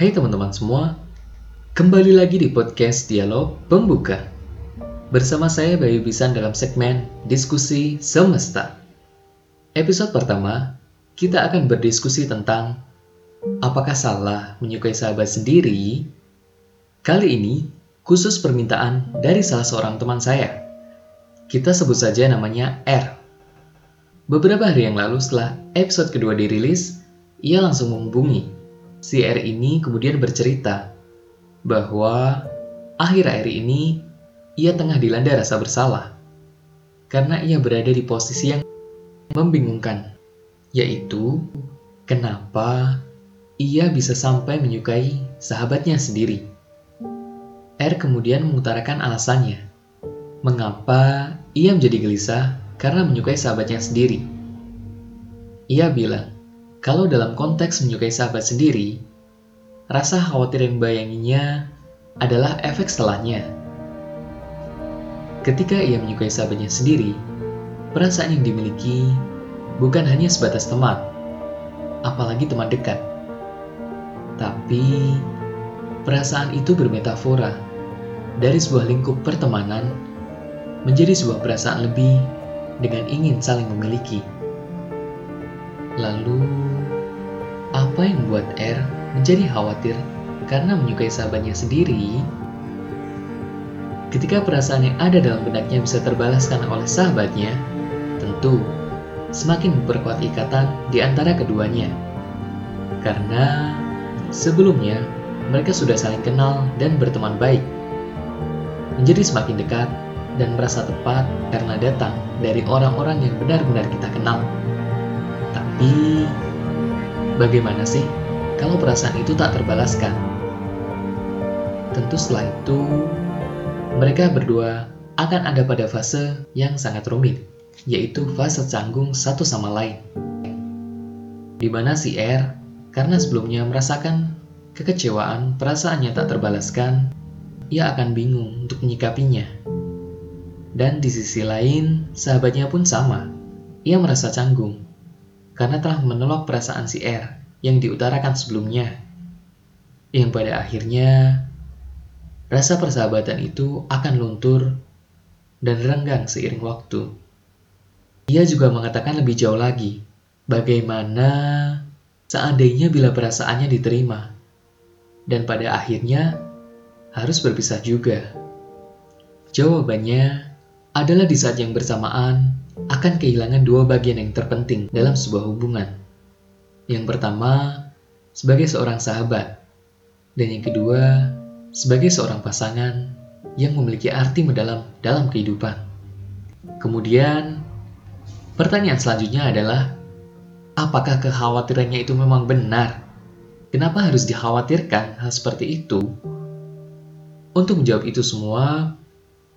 Hai teman-teman semua, kembali lagi di podcast Dialog Pembuka. Bersama saya Bayu Bisan dalam segmen Diskusi Semesta. Episode pertama, kita akan berdiskusi tentang apakah salah menyukai sahabat sendiri? Kali ini, khusus permintaan dari salah seorang teman saya. Kita sebut saja namanya R. Beberapa hari yang lalu setelah episode kedua dirilis, ia langsung menghubungi. Si R ini kemudian bercerita bahwa akhir-akhir ini ia tengah dilanda rasa bersalah karena ia berada di posisi yang membingungkan, yaitu kenapa ia bisa sampai menyukai sahabatnya sendiri. R kemudian mengutarakan alasannya, mengapa ia menjadi gelisah karena menyukai sahabatnya sendiri. Ia bilang, kalau dalam konteks menyukai sahabat sendiri, rasa khawatir yang bayanginya adalah efek setelahnya. Ketika ia menyukai sahabatnya sendiri, perasaan yang dimiliki bukan hanya sebatas teman, apalagi teman dekat. Tapi, perasaan itu bermetafora dari sebuah lingkup pertemanan menjadi sebuah perasaan lebih dengan ingin saling memiliki. Lalu, apa yang membuat R menjadi khawatir karena menyukai sahabatnya sendiri? Ketika perasaan yang ada dalam benaknya bisa terbalaskan oleh sahabatnya, tentu semakin memperkuat ikatan di antara keduanya. Karena sebelumnya mereka sudah saling kenal dan berteman baik. Menjadi semakin dekat dan merasa tepat karena datang dari orang-orang yang benar-benar kita kenal. Tapi, bagaimana sih kalau perasaan itu tak terbalaskan? Tentu setelah itu, mereka berdua akan ada pada fase yang sangat rumit, yaitu fase canggung satu sama lain. Di mana si R, karena sebelumnya merasakan kekecewaan perasaannya tak terbalaskan, ia akan bingung untuk menyikapinya dan di sisi lain, sahabatnya pun sama. Ia merasa canggung karena telah menolak perasaan si R yang diutarakan sebelumnya. Yang pada akhirnya, rasa persahabatan itu akan luntur dan renggang seiring waktu. Ia juga mengatakan lebih jauh lagi, bagaimana seandainya bila perasaannya diterima, dan pada akhirnya harus berpisah juga. Jawabannya adalah di saat yang bersamaan akan kehilangan dua bagian yang terpenting dalam sebuah hubungan. Yang pertama, sebagai seorang sahabat, dan yang kedua, sebagai seorang pasangan yang memiliki arti mendalam dalam kehidupan. Kemudian, pertanyaan selanjutnya adalah, apakah kekhawatirannya itu memang benar? Kenapa harus dikhawatirkan hal seperti itu? Untuk menjawab itu semua,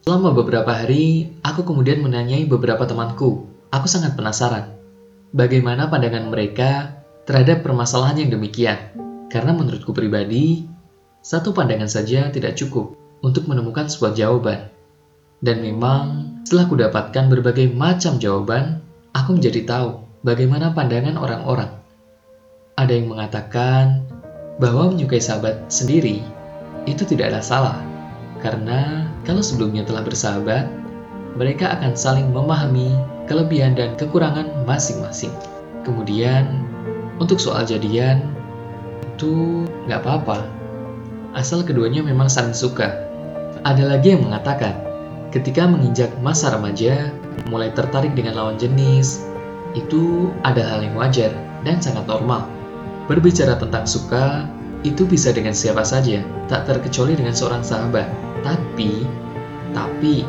Selama beberapa hari, aku kemudian menanyai beberapa temanku. Aku sangat penasaran. Bagaimana pandangan mereka terhadap permasalahan yang demikian? Karena menurutku pribadi, satu pandangan saja tidak cukup untuk menemukan sebuah jawaban. Dan memang, setelah kudapatkan berbagai macam jawaban, aku menjadi tahu bagaimana pandangan orang-orang. Ada yang mengatakan bahwa menyukai sahabat sendiri itu tidak ada salah, karena kalau sebelumnya telah bersahabat, mereka akan saling memahami kelebihan dan kekurangan masing-masing. Kemudian, untuk soal jadian, itu nggak apa-apa. Asal keduanya memang saling suka. Ada lagi yang mengatakan, ketika menginjak masa remaja, mulai tertarik dengan lawan jenis, itu ada hal yang wajar dan sangat normal. Berbicara tentang suka, itu bisa dengan siapa saja, tak terkecuali dengan seorang sahabat. Tapi, tapi,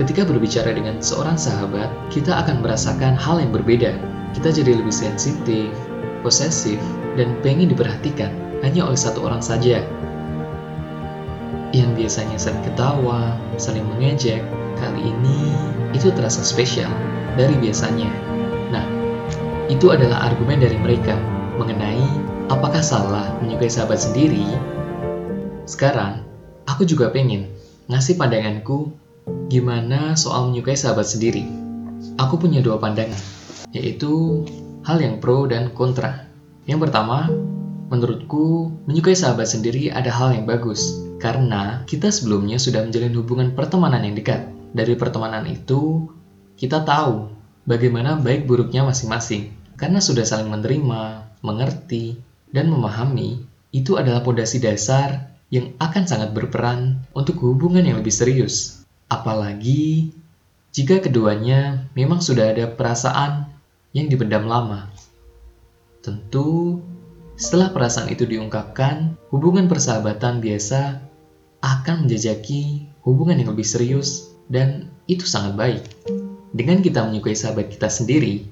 ketika berbicara dengan seorang sahabat, kita akan merasakan hal yang berbeda. Kita jadi lebih sensitif, posesif, dan pengen diperhatikan hanya oleh satu orang saja. Yang biasanya saling ketawa, saling mengejek, kali ini itu terasa spesial dari biasanya. Nah, itu adalah argumen dari mereka mengenai apakah salah menyukai sahabat sendiri. Sekarang, aku juga pengen ngasih pandanganku gimana soal menyukai sahabat sendiri. Aku punya dua pandangan, yaitu hal yang pro dan kontra. Yang pertama, menurutku menyukai sahabat sendiri ada hal yang bagus. Karena kita sebelumnya sudah menjalin hubungan pertemanan yang dekat. Dari pertemanan itu, kita tahu bagaimana baik buruknya masing-masing. Karena sudah saling menerima, mengerti, dan memahami, itu adalah pondasi dasar yang akan sangat berperan untuk hubungan yang lebih serius. Apalagi jika keduanya memang sudah ada perasaan yang dipendam lama. Tentu, setelah perasaan itu diungkapkan, hubungan persahabatan biasa akan menjajaki hubungan yang lebih serius dan itu sangat baik. Dengan kita menyukai sahabat kita sendiri,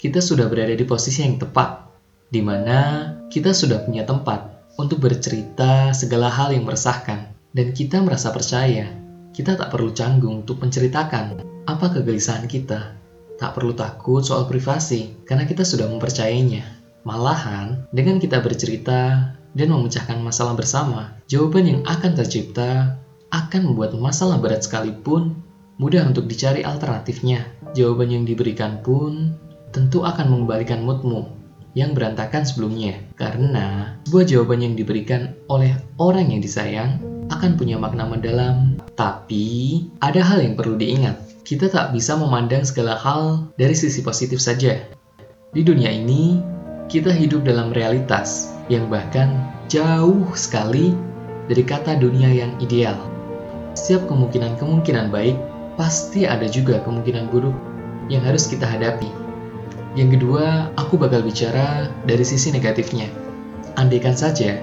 kita sudah berada di posisi yang tepat, di mana kita sudah punya tempat untuk bercerita segala hal yang meresahkan, dan kita merasa percaya kita tak perlu canggung untuk menceritakan apa kegelisahan kita. Tak perlu takut soal privasi, karena kita sudah mempercayainya. Malahan, dengan kita bercerita dan memecahkan masalah bersama, jawaban yang akan tercipta akan membuat masalah berat sekalipun mudah untuk dicari alternatifnya. Jawaban yang diberikan pun tentu akan mengembalikan moodmu yang berantakan sebelumnya. Karena sebuah jawaban yang diberikan oleh orang yang disayang akan punya makna mendalam. Tapi ada hal yang perlu diingat. Kita tak bisa memandang segala hal dari sisi positif saja. Di dunia ini, kita hidup dalam realitas yang bahkan jauh sekali dari kata dunia yang ideal. Setiap kemungkinan-kemungkinan baik, pasti ada juga kemungkinan buruk yang harus kita hadapi. Yang kedua, aku bakal bicara dari sisi negatifnya. Andaikan saja,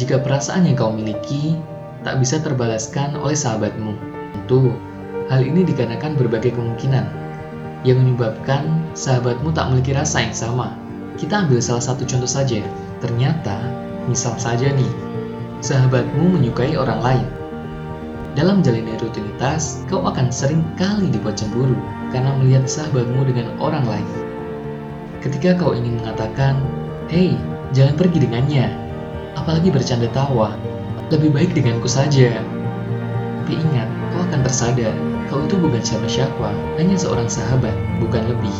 jika perasaan yang kau miliki tak bisa terbalaskan oleh sahabatmu. Tentu, hal ini dikarenakan berbagai kemungkinan yang menyebabkan sahabatmu tak memiliki rasa yang sama. Kita ambil salah satu contoh saja. Ternyata, misal saja nih, sahabatmu menyukai orang lain. Dalam menjalani rutinitas, kau akan sering kali dibuat cemburu karena melihat sahabatmu dengan orang lain. Ketika kau ingin mengatakan, Hei, jangan pergi dengannya, apalagi bercanda tawa, lebih baik denganku saja. Tapi ingat, kau akan tersadar, kau itu bukan siapa-siapa, hanya seorang sahabat, bukan lebih.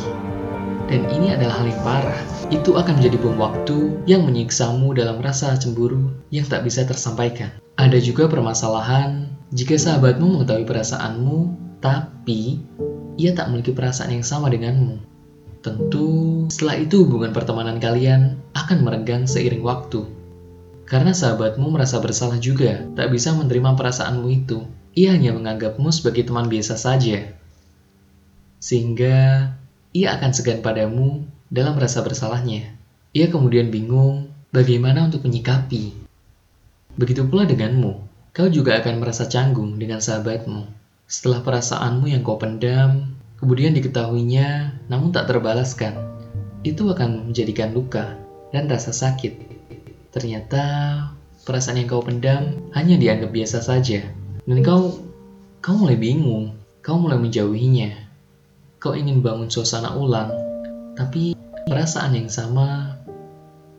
Dan ini adalah hal yang parah. Itu akan menjadi bom waktu yang menyiksamu dalam rasa cemburu yang tak bisa tersampaikan. Ada juga permasalahan jika sahabatmu mengetahui perasaanmu, tapi ia tak memiliki perasaan yang sama denganmu. Tentu, setelah itu hubungan pertemanan kalian akan merenggang seiring waktu. Karena sahabatmu merasa bersalah juga, tak bisa menerima perasaanmu itu. Ia hanya menganggapmu sebagai teman biasa saja. Sehingga ia akan segan padamu dalam rasa bersalahnya. Ia kemudian bingung bagaimana untuk menyikapi. Begitu pula denganmu, kau juga akan merasa canggung dengan sahabatmu. Setelah perasaanmu yang kau pendam, kemudian diketahuinya namun tak terbalaskan, itu akan menjadikan luka dan rasa sakit. Ternyata perasaan yang kau pendam hanya dianggap biasa saja, dan kau kau mulai bingung, kau mulai menjauhinya. Kau ingin bangun suasana ulang, tapi perasaan yang sama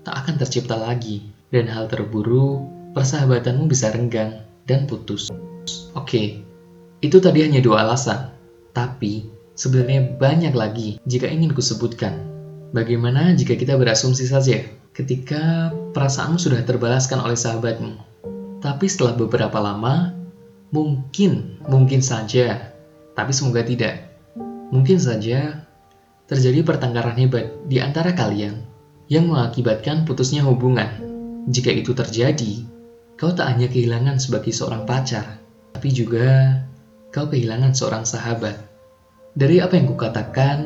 tak akan tercipta lagi, dan hal terburuk, persahabatanmu bisa renggang dan putus. Oke, itu tadi hanya dua alasan, tapi sebenarnya banyak lagi jika ingin kusebutkan. Bagaimana jika kita berasumsi saja ketika perasaanmu sudah terbalaskan oleh sahabatmu, tapi setelah beberapa lama, mungkin, mungkin saja, tapi semoga tidak, Mungkin saja terjadi pertengkaran hebat di antara kalian yang mengakibatkan putusnya hubungan. Jika itu terjadi, kau tak hanya kehilangan sebagai seorang pacar, tapi juga kau kehilangan seorang sahabat. Dari apa yang kukatakan,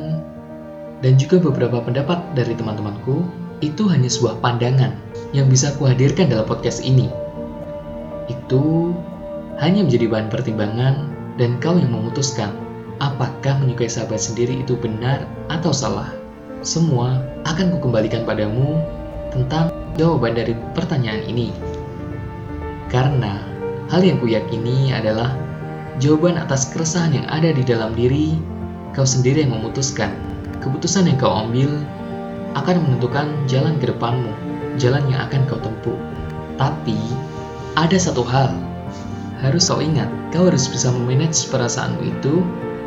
dan juga beberapa pendapat dari teman-temanku, itu hanya sebuah pandangan yang bisa kuhadirkan dalam podcast ini. Itu hanya menjadi bahan pertimbangan dan kau yang memutuskan apakah menyukai sahabat sendiri itu benar atau salah. Semua akan kukembalikan padamu tentang jawaban dari pertanyaan ini. Karena hal yang kuyakini adalah jawaban atas keresahan yang ada di dalam diri, kau sendiri yang memutuskan. Keputusan yang kau ambil akan menentukan jalan ke depanmu, jalan yang akan kau tempuh. Tapi, ada satu hal, harus kau ingat, kau harus bisa memanage perasaanmu itu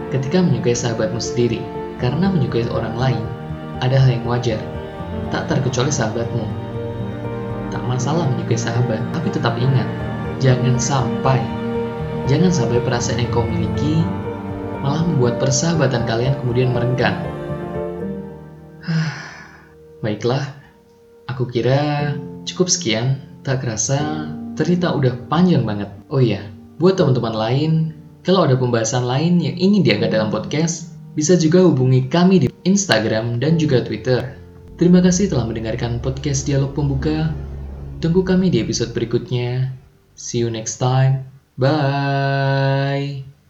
ketika menyukai sahabatmu sendiri, karena menyukai orang lain ada hal yang wajar, tak terkecuali sahabatmu. tak masalah menyukai sahabat, tapi tetap ingat, jangan sampai, jangan sampai perasaan yang kau miliki malah membuat persahabatan kalian kemudian merenggang. Baiklah, aku kira cukup sekian. Tak kerasa, cerita udah panjang banget. Oh iya, buat teman-teman lain, kalau ada pembahasan lain yang ingin diangkat dalam podcast, bisa juga hubungi kami di Instagram dan juga Twitter. Terima kasih telah mendengarkan podcast Dialog Pembuka. Tunggu kami di episode berikutnya. See you next time. Bye.